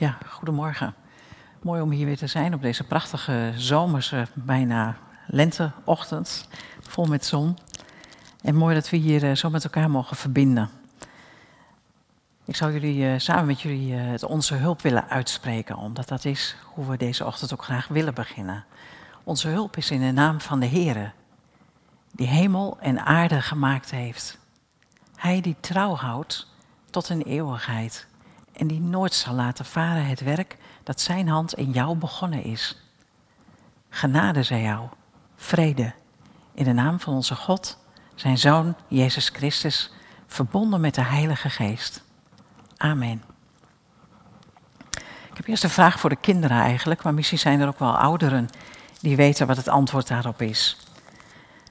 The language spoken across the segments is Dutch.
Ja, goedemorgen. Mooi om hier weer te zijn op deze prachtige zomerse, bijna lenteochtend, vol met zon. En mooi dat we hier eh, zo met elkaar mogen verbinden. Ik zou jullie eh, samen met jullie eh, het onze hulp willen uitspreken, omdat dat is hoe we deze ochtend ook graag willen beginnen. Onze hulp is in de naam van de Heere, die hemel en aarde gemaakt heeft. Hij die trouw houdt tot een eeuwigheid en die nooit zal laten varen het werk dat zijn hand in jou begonnen is. Genade zij jou, vrede, in de naam van onze God, zijn Zoon Jezus Christus, verbonden met de Heilige Geest. Amen. Ik heb eerst een vraag voor de kinderen eigenlijk, maar misschien zijn er ook wel ouderen die weten wat het antwoord daarop is.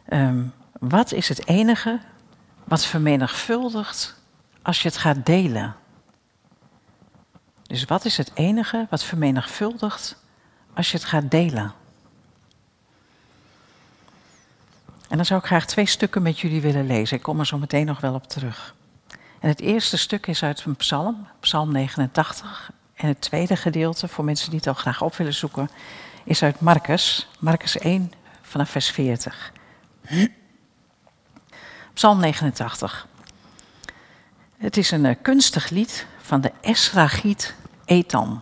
Ehm, wat is het enige wat vermenigvuldigt als je het gaat delen? Dus wat is het enige wat vermenigvuldigt als je het gaat delen? En dan zou ik graag twee stukken met jullie willen lezen. Ik kom er zo meteen nog wel op terug. En het eerste stuk is uit een psalm, psalm 89. En het tweede gedeelte, voor mensen die het al graag op willen zoeken, is uit Marcus, Marcus 1 vanaf vers 40. Psalm 89. Het is een eh, kunstig lied van de Esragiet Etan.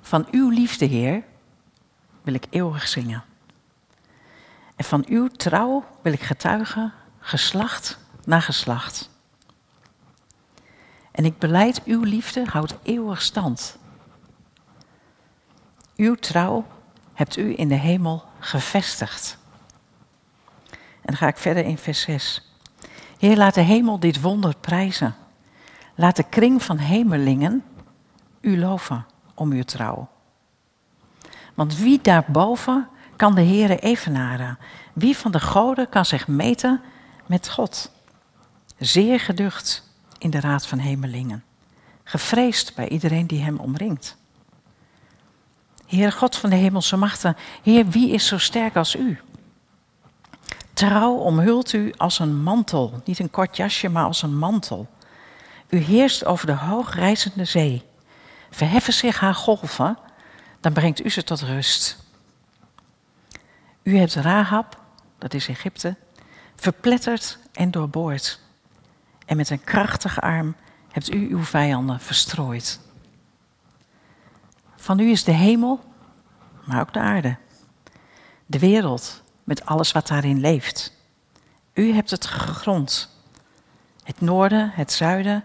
Van uw liefde, Heer, wil ik eeuwig zingen. En van uw trouw wil ik getuigen, geslacht na geslacht. En ik beleid uw liefde houdt eeuwig stand. Uw trouw hebt u in de hemel gevestigd. En dan ga ik verder in vers 6. Heer, laat de hemel dit wonder prijzen. Laat de kring van hemelingen u loven om uw trouw. Want wie daarboven kan de Heere evenaren? Wie van de goden kan zich meten met God? Zeer geducht in de raad van hemelingen. Gevreesd bij iedereen die hem omringt. Heer God van de hemelse machten, Heer, wie is zo sterk als u? Trouw omhult u als een mantel, niet een kort jasje, maar als een mantel. U heerst over de hoogreizende zee. Verheffen zich haar golven, dan brengt u ze tot rust. U hebt Rahab, dat is Egypte, verpletterd en doorboord. En met een krachtige arm hebt u uw vijanden verstrooid. Van u is de hemel, maar ook de aarde. De wereld met alles wat daarin leeft. U hebt het gegrond. Het noorden, het zuiden,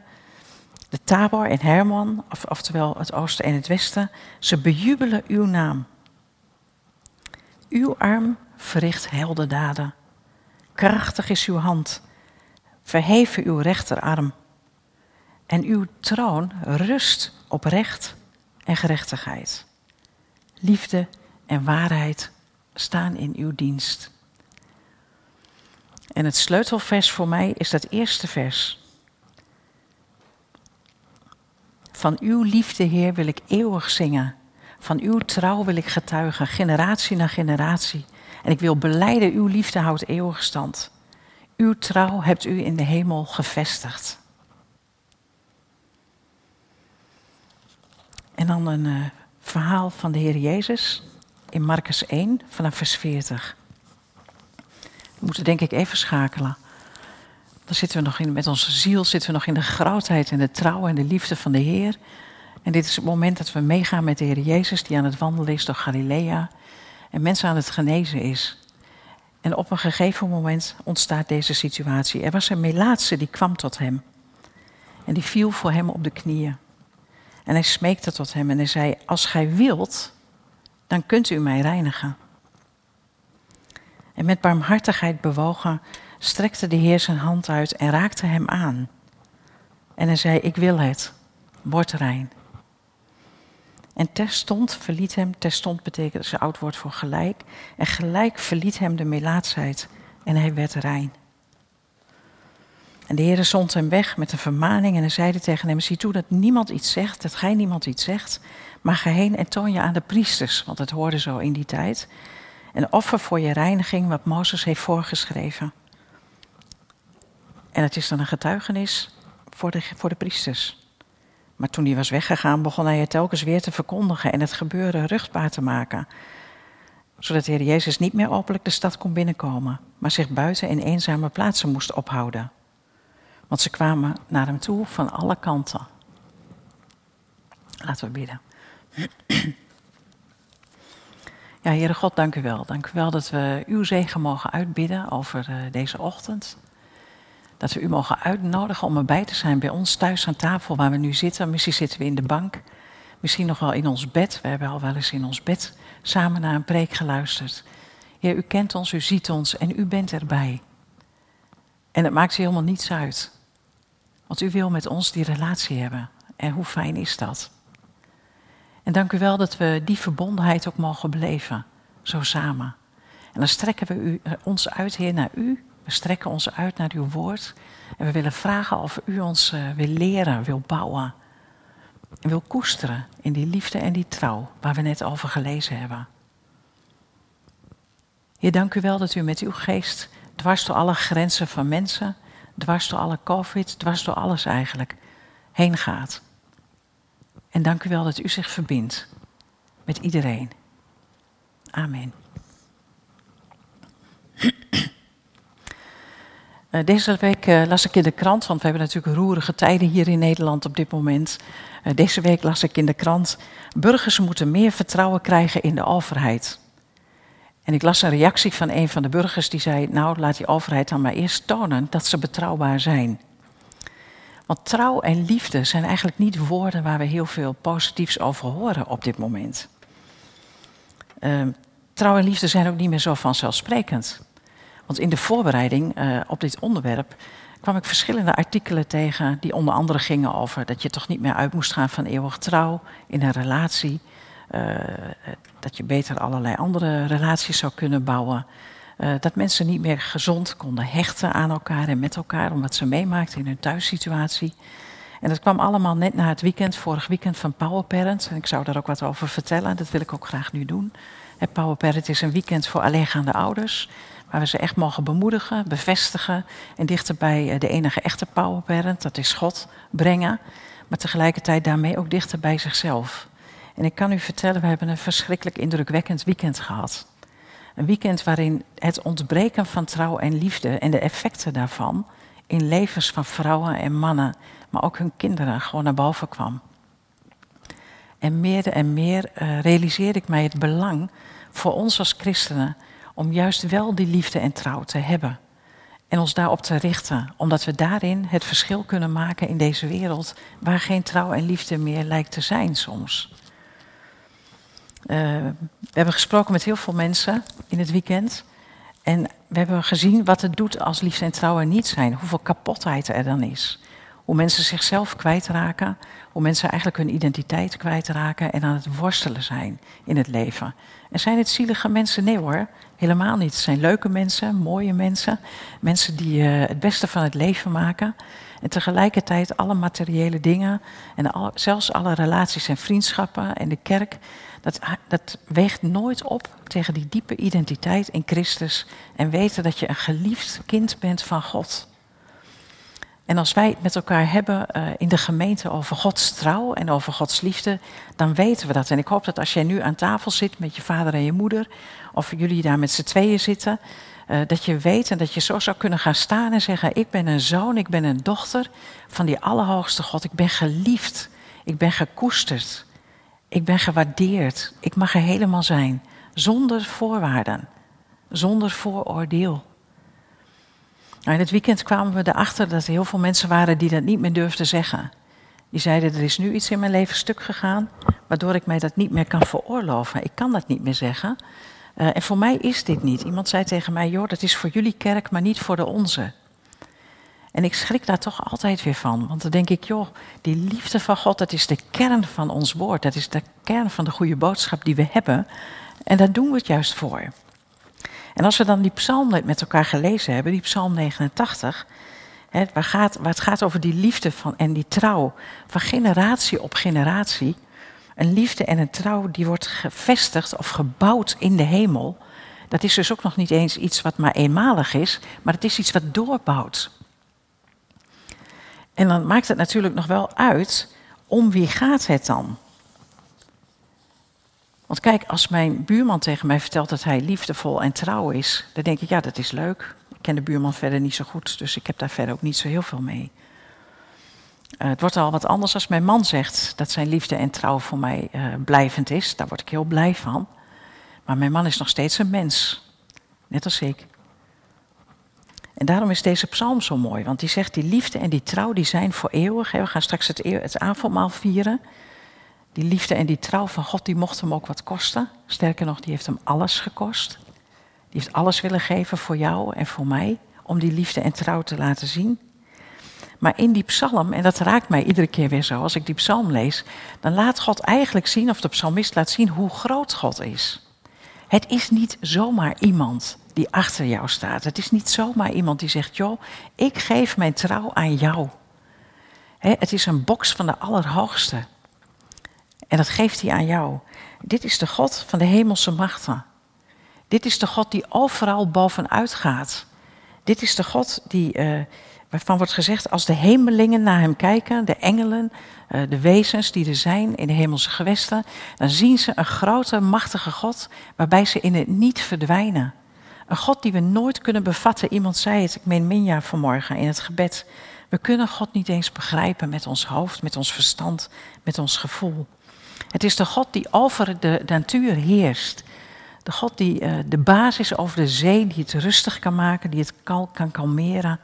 de Tabor en Hermon, of, oftewel het oosten en het westen, ze bejubelen uw naam. Uw arm verricht heldendaden. Krachtig is uw hand. Verheven uw rechterarm. En uw troon rust op recht en gerechtigheid. Liefde en waarheid staan in uw dienst. En het sleutelvers voor mij is dat eerste vers. Van uw liefde, Heer, wil ik eeuwig zingen. Van uw trouw wil ik getuigen, generatie na generatie. En ik wil beleiden, uw liefde houdt eeuwig stand. Uw trouw hebt u in de hemel gevestigd. En dan een uh, verhaal van de Heer Jezus in Marcus 1 vanaf vers 40. We moeten denk ik even schakelen. Dan zitten we nog in, met onze ziel zitten we nog in de grootheid en de trouw en de liefde van de Heer. En dit is het moment dat we meegaan met de Heer Jezus, die aan het wandelen is door Galilea. En mensen aan het genezen is. En op een gegeven moment ontstaat deze situatie. Er was een melaatse die kwam tot hem. En die viel voor hem op de knieën. En hij smeekte tot hem en hij zei: Als gij wilt, dan kunt u mij reinigen. En met barmhartigheid bewogen strekte de Heer zijn hand uit en raakte hem aan. En hij zei, ik wil het, word rein. En terstond verliet hem, terstond betekent ze oud woord voor gelijk, en gelijk verliet hem de melaatsheid en hij werd rein. En de Heer zond hem weg met een vermaning en hij zeide tegen hem, zie toe dat niemand iets zegt, dat gij niemand iets zegt, maar ga heen en toon je aan de priesters, want het hoorde zo in die tijd, een offer voor je reiniging wat Mozes heeft voorgeschreven. En het is dan een getuigenis voor de, voor de priesters. Maar toen hij was weggegaan, begon hij het telkens weer te verkondigen en het gebeuren ruchtbaar te maken. Zodat de Heer Jezus niet meer openlijk de stad kon binnenkomen, maar zich buiten in eenzame plaatsen moest ophouden. Want ze kwamen naar hem toe van alle kanten. Laten we bidden. Ja, Heere God, dank u wel. Dank u wel dat we uw zegen mogen uitbidden over uh, deze ochtend. Dat we u mogen uitnodigen om erbij te zijn bij ons thuis aan tafel waar we nu zitten. Misschien zitten we in de bank, misschien nog wel in ons bed. We hebben al wel eens in ons bed samen naar een preek geluisterd. Heer, u kent ons, u ziet ons en u bent erbij. En het maakt helemaal niets uit. Want u wil met ons die relatie hebben. En hoe fijn is dat? En dank u wel dat we die verbondenheid ook mogen beleven, zo samen. En dan strekken we u, eh, ons uit, Heer, naar u. We strekken ons uit naar uw woord. En we willen vragen of u ons uh, wil leren, wil bouwen. En wil koesteren in die liefde en die trouw waar we net over gelezen hebben. Heer, dank u wel dat u met uw geest dwars door alle grenzen van mensen, dwars door alle COVID, dwars door alles eigenlijk, heen gaat. En dank u wel dat u zich verbindt met iedereen. Amen. Eh, deze week eh, las ik in de krant, want we hebben natuurlijk roerige tijden hier in Nederland op dit moment. Eh, deze week las ik in de krant: burgers moeten meer vertrouwen krijgen in de overheid. En ik las een reactie van een van de burgers die zei: Nou, laat die overheid dan maar eerst tonen dat ze betrouwbaar zijn. Want trouw en liefde zijn eigenlijk niet woorden waar we heel veel positiefs over horen op dit moment. Uh, trouw en liefde zijn ook niet meer zo vanzelfsprekend. Want in de voorbereiding uh, op dit onderwerp kwam ik verschillende artikelen tegen die onder andere gingen over dat je toch niet meer uit moest gaan van eeuwig trouw in een relatie. Uh, dat je beter allerlei andere relaties zou kunnen bouwen. Uh, dat mensen niet meer gezond konden hechten aan elkaar en met elkaar, omdat ze meemaakten in hun thuissituatie. En dat kwam allemaal net na het weekend, vorig weekend van Power Parent. En ik zou daar ook wat over vertellen, dat wil ik ook graag nu doen. Power Parent is een weekend voor alleengaande ouders, waar we ze echt mogen bemoedigen, bevestigen en dichter bij eh, de enige echte Power Parent, dat is God, brengen. Maar tegelijkertijd daarmee ook dichter bij zichzelf. En ik kan u vertellen, we hebben een verschrikkelijk indrukwekkend weekend gehad. Een weekend waarin het ontbreken van trouw en liefde en de effecten daarvan in levens van vrouwen en mannen, maar ook hun kinderen, gewoon naar boven kwam. En meer en meer uh, realiseerde ik mij het belang voor ons als christenen om juist wel die liefde en trouw te hebben. En ons daarop te richten, omdat we daarin het verschil kunnen maken in deze wereld waar geen trouw en liefde meer lijkt te zijn soms. Uh, we hebben gesproken met heel veel mensen in het weekend. En we hebben gezien wat het doet als liefde en trouw er niet zijn. Hoeveel kapotheid er dan is. Hoe mensen zichzelf kwijtraken. Hoe mensen eigenlijk hun identiteit kwijtraken. En aan het worstelen zijn in het leven. En zijn het zielige mensen? Nee hoor, helemaal niet. Het zijn leuke mensen, mooie mensen. Mensen die uh, het beste van het leven maken. En tegelijkertijd alle materiële dingen. En zelfs alle relaties en vriendschappen en de kerk dat, dat weegt nooit op tegen die diepe identiteit in Christus en weten dat je een geliefd kind bent van God. En als wij het met elkaar hebben uh, in de gemeente over Gods trouw en over Gods liefde, dan weten we dat. En ik hoop dat als jij nu aan tafel zit met je vader en je moeder, of jullie daar met z'n tweeën zitten, uh, dat je weet en dat je zo zou kunnen gaan staan en zeggen: Ik ben een zoon, ik ben een dochter van die Allerhoogste God. Ik ben geliefd, ik ben gekoesterd. Ik ben gewaardeerd. Ik mag er helemaal zijn. Zonder voorwaarden. Zonder vooroordeel. Nou, in het weekend kwamen we erachter dat er heel veel mensen waren die dat niet meer durfden zeggen. Die zeiden, er is nu iets in mijn leven stuk gegaan, waardoor ik mij dat niet meer kan veroorloven. Ik kan dat niet meer zeggen. Uh, en voor mij is dit niet. Iemand zei tegen mij, joh, dat is voor jullie kerk, maar niet voor de onze. En ik schrik daar toch altijd weer van. Want dan denk ik, joh, die liefde van God, dat is de kern van ons woord. Dat is de kern van de goede boodschap die we hebben. En daar doen we het juist voor. En als we dan die psalm met elkaar gelezen hebben, die psalm 89, hè, waar, gaat, waar het gaat over die liefde van, en die trouw, van generatie op generatie. Een liefde en een trouw die wordt gevestigd of gebouwd in de hemel. Dat is dus ook nog niet eens iets wat maar eenmalig is, maar het is iets wat doorbouwt. En dan maakt het natuurlijk nog wel uit om wie gaat het dan? Want kijk, als mijn buurman tegen mij vertelt dat hij liefdevol en trouw is, dan denk ik, ja, dat is leuk. Ik ken de buurman verder niet zo goed, dus ik heb daar verder ook niet zo heel veel mee. Uh, het wordt al wat anders als mijn man zegt dat zijn liefde en trouw voor mij uh, blijvend is. Daar word ik heel blij van. Maar mijn man is nog steeds een mens, net als ik. En daarom is deze psalm zo mooi, want die zegt die liefde en die trouw die zijn voor eeuwig. We gaan straks het, het avondmaal vieren. Die liefde en die trouw van God, die mocht hem ook wat kosten. Sterker nog, die heeft hem alles gekost. Die heeft alles willen geven voor jou en voor mij, om die liefde en trouw te laten zien. Maar in die psalm, en dat raakt mij iedere keer weer zo, als ik die psalm lees, dan laat God eigenlijk zien, of de psalmist laat zien, hoe groot God is. Het is niet zomaar iemand die achter jou staat. Het is niet zomaar iemand die zegt, joh, ik geef mijn trouw aan jou. het is een box van de Allerhoogste. En dat geeft hij aan jou. Dit is de God van de hemelse machten. Dit is de God die overal bovenuit gaat. Dit is de God die, uh, waarvan wordt gezegd, als de hemelingen naar hem kijken, de engelen, uh, de wezens die er zijn in de hemelse gewesten, dan zien ze een grote, machtige God waarbij ze in het niet verdwijnen. Een God die we nooit kunnen bevatten. Iemand zei het, ik meen Minja vanmorgen in het gebed. We kunnen God niet eens begrijpen met ons hoofd, met ons verstand, met ons gevoel. Het is de God die over de natuur heerst. De God die uh, de basis over de zee, die het rustig kan maken, die het kal kan kalmeren.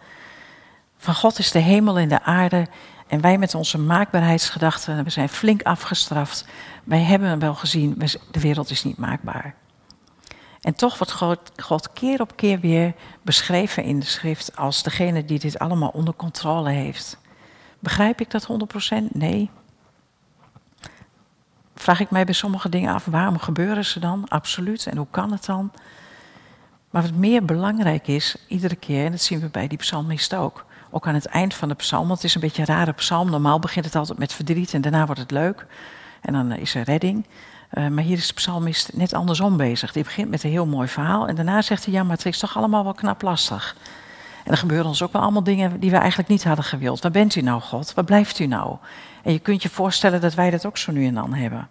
Van God is de hemel en de aarde. En wij met onze maakbaarheidsgedachten, we zijn flink afgestraft. Wij hebben wel gezien, de wereld is niet maakbaar. En toch wordt God, God keer op keer weer beschreven in de schrift als degene die dit allemaal onder controle heeft. Begrijp ik dat 100%? Nee. Vraag ik mij bij sommige dingen af, waarom gebeuren ze dan? Absoluut. En hoe kan het dan? Maar wat meer belangrijk is, iedere keer, en dat zien we bij die psalmist ook, ook aan het eind van de psalm, want het is een beetje een rare psalm. Normaal begint het altijd met verdriet en daarna wordt het leuk. En dan is er redding. Uh, maar hier is de psalmist net andersom bezig. Die begint met een heel mooi verhaal en daarna zegt hij, ja, maar het is toch allemaal wel knap lastig. En er gebeuren ons ook wel allemaal dingen die we eigenlijk niet hadden gewild. Waar bent u nou, God? Waar blijft u nou? En je kunt je voorstellen dat wij dat ook zo nu en dan hebben.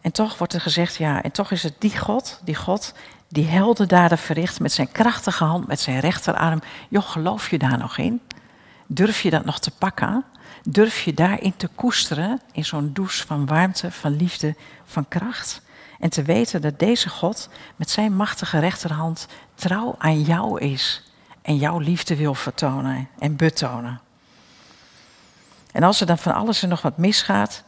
En toch wordt er gezegd, ja, en toch is het die God, die God, die heldendaden verricht met zijn krachtige hand, met zijn rechterarm. Joh, geloof je daar nog in? Durf je dat nog te pakken? Durf je daarin te koesteren, in zo'n douche van warmte, van liefde, van kracht? En te weten dat deze God met zijn machtige rechterhand trouw aan jou is en jouw liefde wil vertonen en betonen. En als er dan van alles en nog wat misgaat,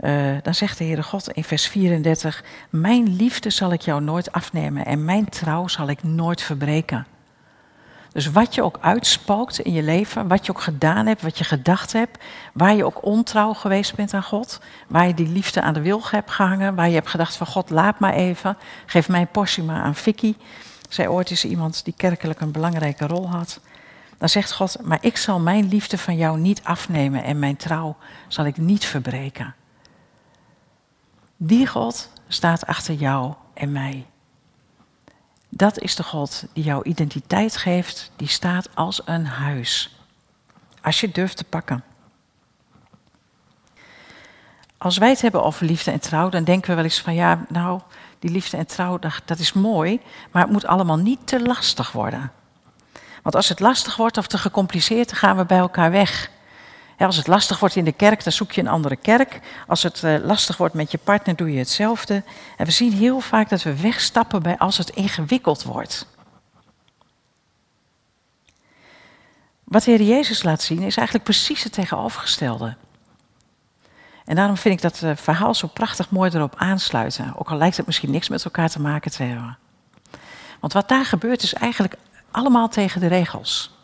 uh, dan zegt de Heere God in vers 34: Mijn liefde zal ik jou nooit afnemen en mijn trouw zal ik nooit verbreken. Dus wat je ook uitspookt in je leven, wat je ook gedaan hebt, wat je gedacht hebt, waar je ook ontrouw geweest bent aan God, waar je die liefde aan de wilg hebt gehangen, waar je hebt gedacht van God, laat maar even, geef mijn portie maar aan Vicky. Zij ooit is iemand die kerkelijk een belangrijke rol had. Dan zegt God, maar ik zal mijn liefde van jou niet afnemen en mijn trouw zal ik niet verbreken. Die God staat achter jou en mij. Dat is de God die jouw identiteit geeft, die staat als een huis. Als je durft te pakken. Als wij het hebben over liefde en trouw, dan denken we wel eens van ja, nou, die liefde en trouw, dat is mooi, maar het moet allemaal niet te lastig worden. Want als het lastig wordt of te gecompliceerd, dan gaan we bij elkaar weg als het lastig wordt in de kerk, dan zoek je een andere kerk. Als het uh, lastig wordt met je partner, doe je hetzelfde. En we zien heel vaak dat we wegstappen bij als het ingewikkeld wordt. Wat de Heer Jezus laat zien is eigenlijk precies het tegenovergestelde. En daarom vind ik dat uh, verhaal zo prachtig mooi erop aansluiten. Ook al lijkt het misschien niks met elkaar te maken te hebben. Want wat daar gebeurt is eigenlijk allemaal tegen de regels.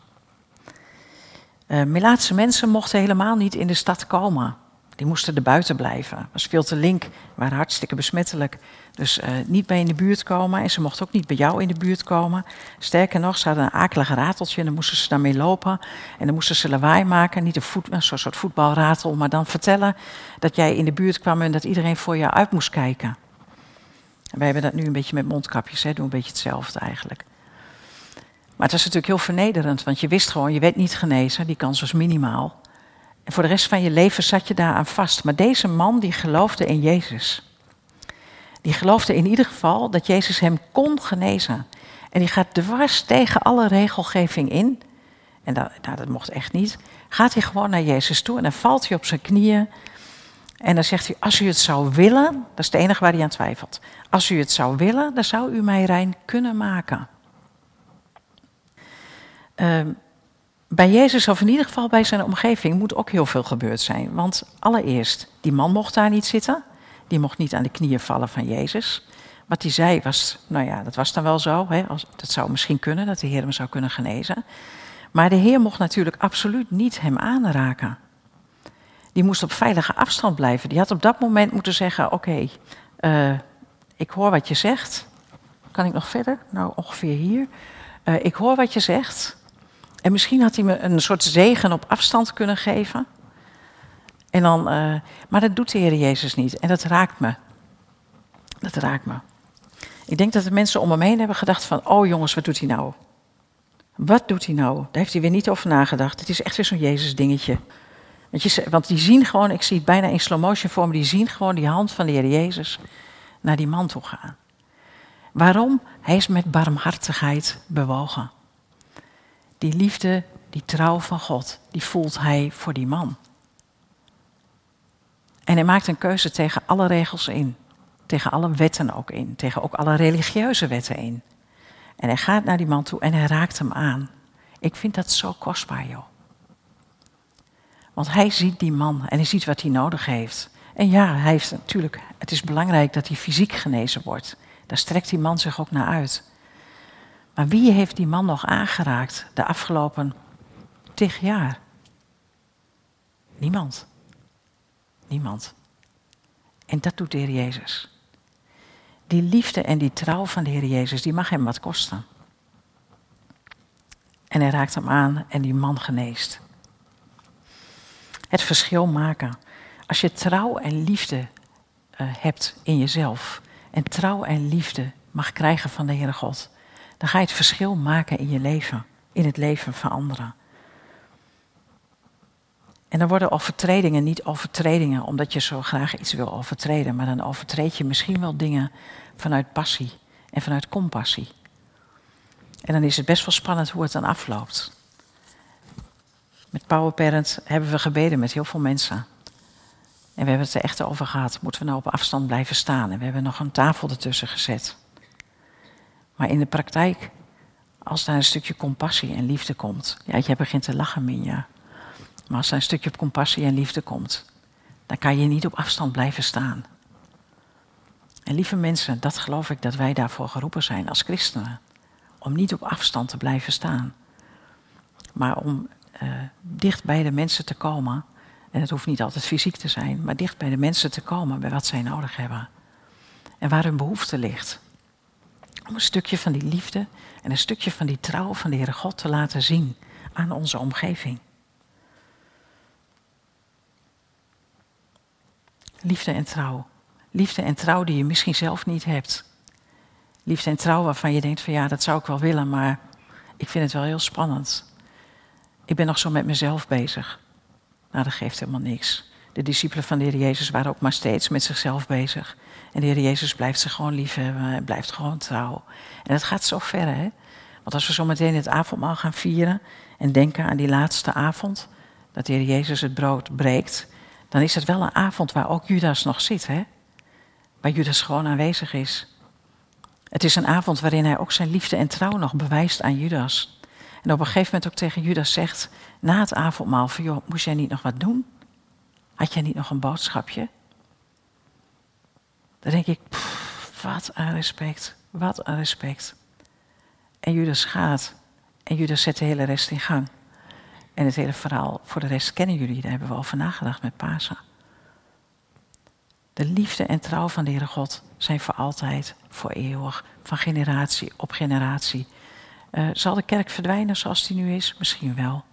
Uh, Melaatse mensen mochten helemaal niet in de stad komen. Die moesten er buiten blijven. Was veel te link, waren hartstikke besmettelijk. Dus uh, niet bij in de buurt komen. En ze mochten ook niet bij jou in de buurt komen. Sterker nog, ze hadden een akelig rateltje en dan moesten ze daarmee lopen. En dan moesten ze lawaai maken. Niet een, voet, een soort voetbalratel, maar dan vertellen dat jij in de buurt kwam en dat iedereen voor jou uit moest kijken. En wij hebben dat nu een beetje met mondkapjes, hè, doen een beetje hetzelfde eigenlijk. Maar het was natuurlijk heel vernederend, want je wist gewoon, je werd niet genezen, die kans was minimaal. En voor de rest van je leven zat je daaraan vast. Maar deze man die geloofde in Jezus. Die geloofde in ieder geval dat Jezus hem kon genezen. En die gaat dwars tegen alle regelgeving in. En dat, nou, dat mocht echt niet. Gaat hij gewoon naar Jezus toe en dan valt hij op zijn knieën. En dan zegt hij, als u het zou willen, dat is het enige waar hij aan twijfelt. Als u het zou willen, dan zou u mij rein kunnen maken. Ehm, bij Jezus, of in ieder geval bij zijn omgeving, moet ook heel veel gebeurd zijn. Want allereerst, die man mocht daar niet zitten. Die mocht niet aan de knieën vallen van Jezus. Wat hij zei was, nou ja, dat was dan wel zo. Hè, dat zou misschien kunnen, dat de Heer hem zou kunnen genezen. Maar de Heer mocht natuurlijk absoluut niet hem aanraken. Die moest op veilige afstand blijven. Die had op dat moment moeten zeggen: Oké, eh, ik hoor wat je zegt. Kan ik nog verder? Nou, ongeveer hier. Uh, ik hoor wat je zegt. En misschien had hij me een soort zegen op afstand kunnen geven. En dan, uh, maar dat doet de Heer Jezus niet. En dat raakt me. Dat raakt me. Ik denk dat de mensen om hem heen hebben gedacht van... oh jongens, wat doet hij nou? Wat doet hij nou? Daar heeft hij weer niet over nagedacht. Het is echt weer zo'n Jezus dingetje. Want, je, want die zien gewoon, ik zie het bijna in slow motion vorm... die zien gewoon die hand van de Heer Jezus naar die man toe gaan. Waarom? Hij is met barmhartigheid bewogen. Die liefde, die trouw van God, die voelt hij voor die man. En hij maakt een keuze tegen alle regels in. Tegen alle wetten ook in. Tegen ook alle religieuze wetten in. En hij gaat naar die man toe en hij raakt hem aan. Ik vind dat zo kostbaar, joh. Want hij ziet die man en hij ziet wat hij nodig heeft. En ja, hij heeft natuurlijk, het is belangrijk dat hij fysiek genezen wordt. Daar strekt die man zich ook naar uit. Maar wie heeft die man nog aangeraakt de afgelopen tig jaar? Niemand. Niemand. En dat doet de Heer Jezus. Die liefde en die trouw van de Heer Jezus, die mag hem wat kosten. En hij raakt hem aan en die man geneest. Het verschil maken. Als je trouw en liefde uh, hebt in jezelf en trouw en liefde mag krijgen van de Heere God, dan ga je het verschil maken in je leven, in het leven van anderen. En dan worden overtredingen niet overtredingen omdat je zo graag iets wil overtreden, maar dan overtreed je misschien wel dingen vanuit passie en vanuit compassie. En dan is het best wel spannend hoe het dan afloopt. Met Power Parent hebben we gebeden met heel veel mensen. En we hebben het er echt over gehad. Moeten we nou op afstand blijven staan? En we hebben nog een tafel ertussen gezet. Maar in de praktijk, als daar een stukje compassie en liefde komt. Ja, je begint te lachen, Minja. Maar als er een stukje compassie en liefde komt, dan kan je niet op afstand blijven staan. En lieve mensen, dat geloof ik dat wij daarvoor geroepen zijn als christenen. Om niet op afstand te blijven staan. Maar om uh, dicht bij de mensen te komen. En het hoeft niet altijd fysiek te zijn, maar dicht bij de mensen te komen bij wat zij nodig hebben. En waar hun behoefte ligt. Om een stukje van die liefde en een stukje van die trouw van de Heere God te laten zien aan onze omgeving. Liefde en trouw. Liefde en trouw die je misschien zelf niet hebt. Liefde en trouw waarvan je denkt van ja, dat zou ik wel willen, maar ik vind het wel heel spannend. Ik ben nog zo met mezelf bezig. Nou, dat geeft helemaal niks. De discipelen van de Heer Jezus waren ook maar steeds met zichzelf bezig. En de Heer Jezus blijft ze gewoon lief hebben en blijft gewoon trouw. En het gaat zo ver, hè? Want als we zo meteen het avondmaal gaan vieren en denken aan die laatste avond, dat de Heer Jezus het brood breekt, dan is het wel een avond waar ook Judas nog zit, hè? Waar Judas gewoon aanwezig is. Het is een avond waarin hij ook zijn liefde en trouw nog bewijst aan Judas. En op een gegeven moment ook tegen Judas zegt, na het avondmaal, van joh, moest jij niet nog wat doen? Had jij niet nog een boodschapje? Dan denk ik, wat een respect, wat een respect. En Judas gaat en Judas zet de hele rest in gang. En het hele verhaal, voor de rest kennen jullie, daar hebben we over nagedacht met Pasen. De liefde en trouw van de Heere God zijn voor altijd, voor eeuwig, van generatie op generatie. Uh, zal de kerk verdwijnen zoals die nu is? Misschien wel.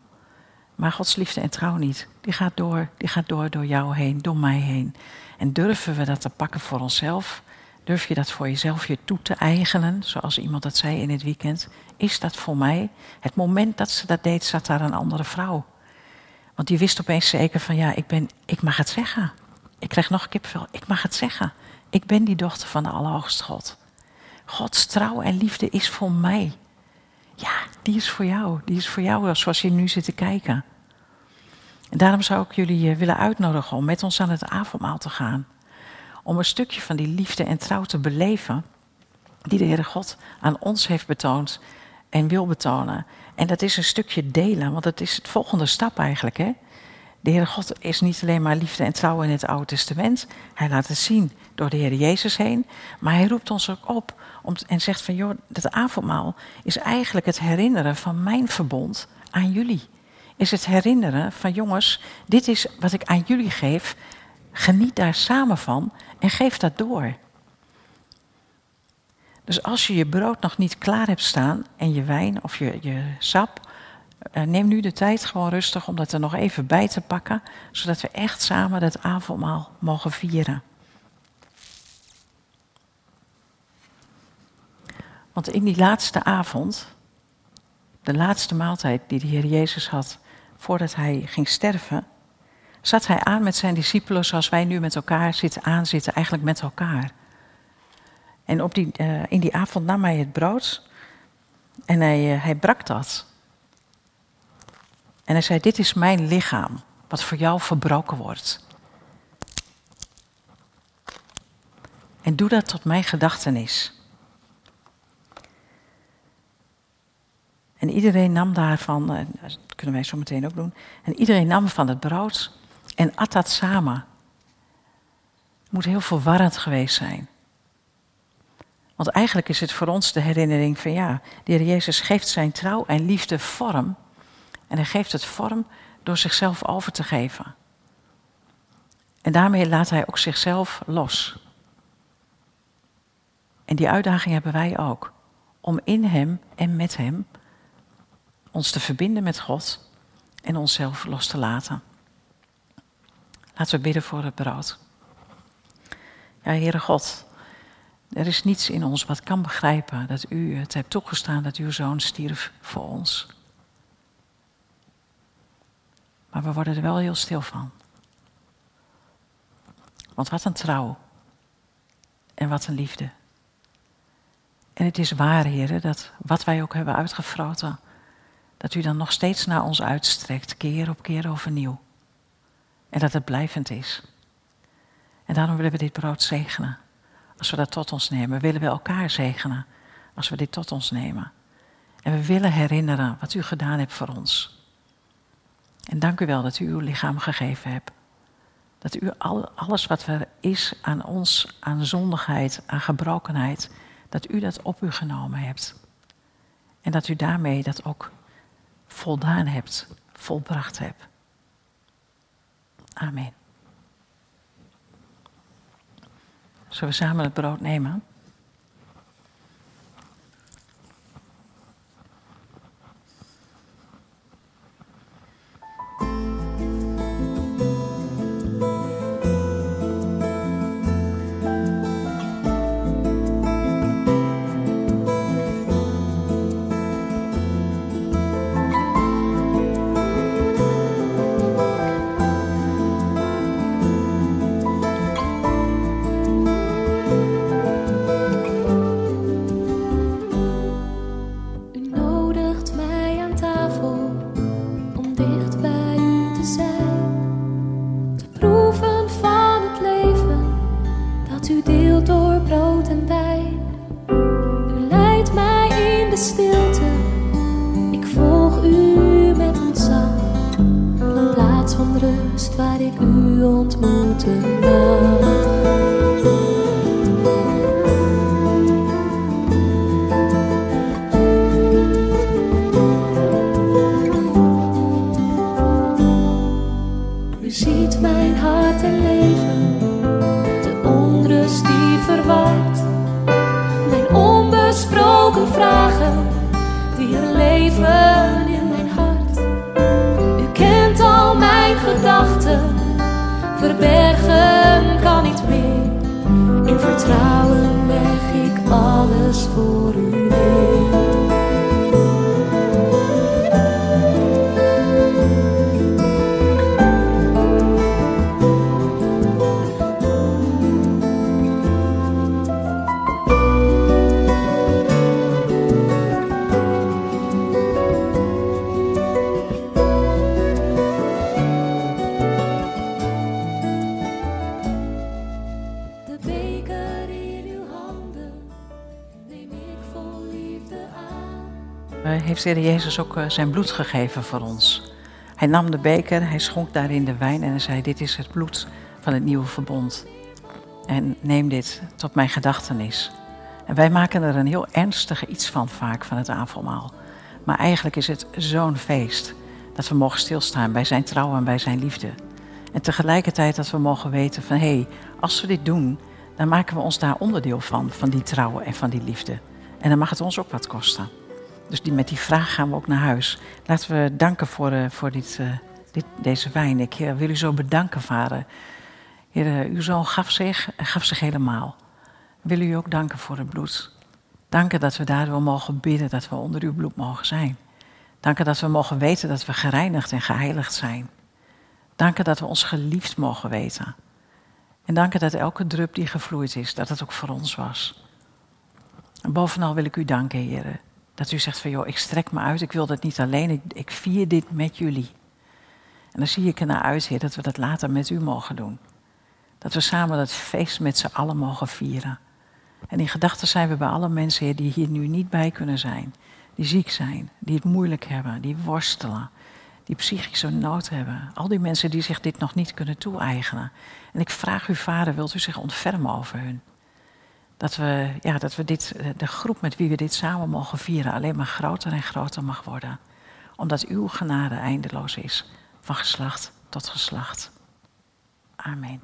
Maar Gods liefde en trouw niet. Die gaat door, die gaat door door jou heen, door mij heen. En durven we dat te pakken voor onszelf? Durf je dat voor jezelf je toe te eigenen, zoals iemand dat zei in het weekend? Is dat voor mij? Het moment dat ze dat deed, zat daar een andere vrouw. Want die wist opeens zeker van ja, ik, ben, ik mag het zeggen. Ik krijg nog kipvel. Ik mag het zeggen. Ik ben die dochter van de Allerhoogste God. Gods trouw en liefde is voor mij. Ja, die is voor jou. Die is voor jou zoals je nu zit te kijken. En daarom zou ik jullie eh, willen uitnodigen om met ons aan het avondmaal te gaan. Om een stukje van die liefde en trouw te beleven die de Heere God aan ons heeft betoond en wil betonen. En dat is een stukje delen, want dat is het volgende stap eigenlijk. Hè? De Heere God is niet alleen maar liefde en trouw in het Oude Testament. Hij laat het zien door de Heer Jezus heen. Maar hij roept ons ook op om, en zegt van joh, dat avondmaal is eigenlijk het herinneren van mijn verbond aan jullie. Is het herinneren van jongens, dit is wat ik aan jullie geef. Geniet daar samen van en geef dat door. Dus als je je brood nog niet klaar hebt staan en je wijn of je, je sap, neem nu de tijd gewoon rustig om dat er nog even bij te pakken, zodat we echt samen dat avondmaal mogen vieren. Want in die laatste avond, de laatste maaltijd die de Heer Jezus had voordat hij ging sterven, zat hij aan met zijn discipelen zoals wij nu met elkaar zitten aanzitten, eigenlijk met elkaar. En op die, uh, in die avond nam hij het brood en hij, uh, hij brak dat. En hij zei, dit is mijn lichaam, wat voor jou verbroken wordt. En doe dat tot mijn gedachtenis. En iedereen nam daarvan, uh, dat kunnen wij zo meteen ook doen, en iedereen nam van het brood en at dat samen. Het moet heel verwarrend geweest zijn. Want eigenlijk is het voor ons de herinnering van ja, de Heer Jezus geeft zijn trouw en liefde vorm. En hij geeft het vorm door zichzelf over te geven. En daarmee laat hij ook zichzelf los. En die uitdaging hebben wij ook. Om in Hem en met Hem ons te verbinden met God en onszelf los te laten. Laten we bidden voor het brood. Ja, Heere God, er is niets in ons wat kan begrijpen dat u het hebt toegestaan dat uw zoon stierf voor ons. Maar we worden er wel heel stil van. Want wat een trouw. En wat een liefde. En het is waar, heren, dat wat wij ook hebben uitgefroten, dat u dan nog steeds naar ons uitstrekt, keer op keer overnieuw. En dat het blijvend is. En daarom willen we dit brood zegenen. Als we dat tot ons nemen, willen we elkaar zegenen. Als we dit tot ons nemen. En we willen herinneren wat u gedaan hebt voor ons. En dank u wel dat u uw lichaam gegeven hebt. Dat u al, alles wat er is aan ons, aan zondigheid, aan gebrokenheid, dat u dat op u genomen hebt. En dat u daarmee dat ook voldaan hebt, volbracht hebt. Amen. Zullen we samen het brood nemen? Verberg heeft Heer Jezus ook eh, zijn bloed gegeven voor ons. Hij nam de beker, hij schonk daarin de wijn en hij zei: Dit is het bloed van het nieuwe verbond. En neem dit tot mijn gedachtenis. En wij maken er een heel ernstige iets van vaak, van het avondmaal. Maar eigenlijk is het zo'n feest dat we mogen stilstaan bij zijn trouw en bij zijn liefde. En tegelijkertijd dat we mogen weten van hé, hey, als we dit doen, dan maken we ons daar onderdeel van, van die trouw en van die liefde. En dan mag het ons ook wat kosten. Dus die, met die vraag gaan we ook naar huis. Laten we danken voor, uh, voor dit, uh, dit, deze wijn. Ik uh, wil u zo bedanken, vader. Heer, uw zoon gaf zich, gaf zich helemaal. Wil u ook danken voor het bloed. Danken dat we daardoor mogen bidden, dat we onder uw bloed mogen zijn. Danken dat we mogen weten dat we gereinigd en geheiligd zijn. Danken dat we ons geliefd mogen weten. En danken dat elke drup die gevloeid is, dat het ook voor ons was. En bovenal wil ik u danken, heren. Dat u zegt van, joh, ik strek me uit, ik wil dat niet alleen, ik, vier dit met jullie. En dan zie ik ernaar uit, heer, dat we dat later met u mogen doen. Dat we samen dat feest met z'n allen mogen vieren. En in gedachten zijn we bij alle mensen, die hier nu niet bij kunnen zijn. Die ziek zijn, die het moeilijk hebben, die worstelen, die psychische nood hebben. Al die mensen die zich dit nog niet kunnen toe-eigenen. En ik vraag u, vader, wilt u zich ontfermen over hun? Dat we, ja, dat we dit, de groep met wie we dit samen mogen vieren alleen maar groter en groter mag worden. Omdat uw genade eindeloos is, van geslacht tot geslacht. Amen.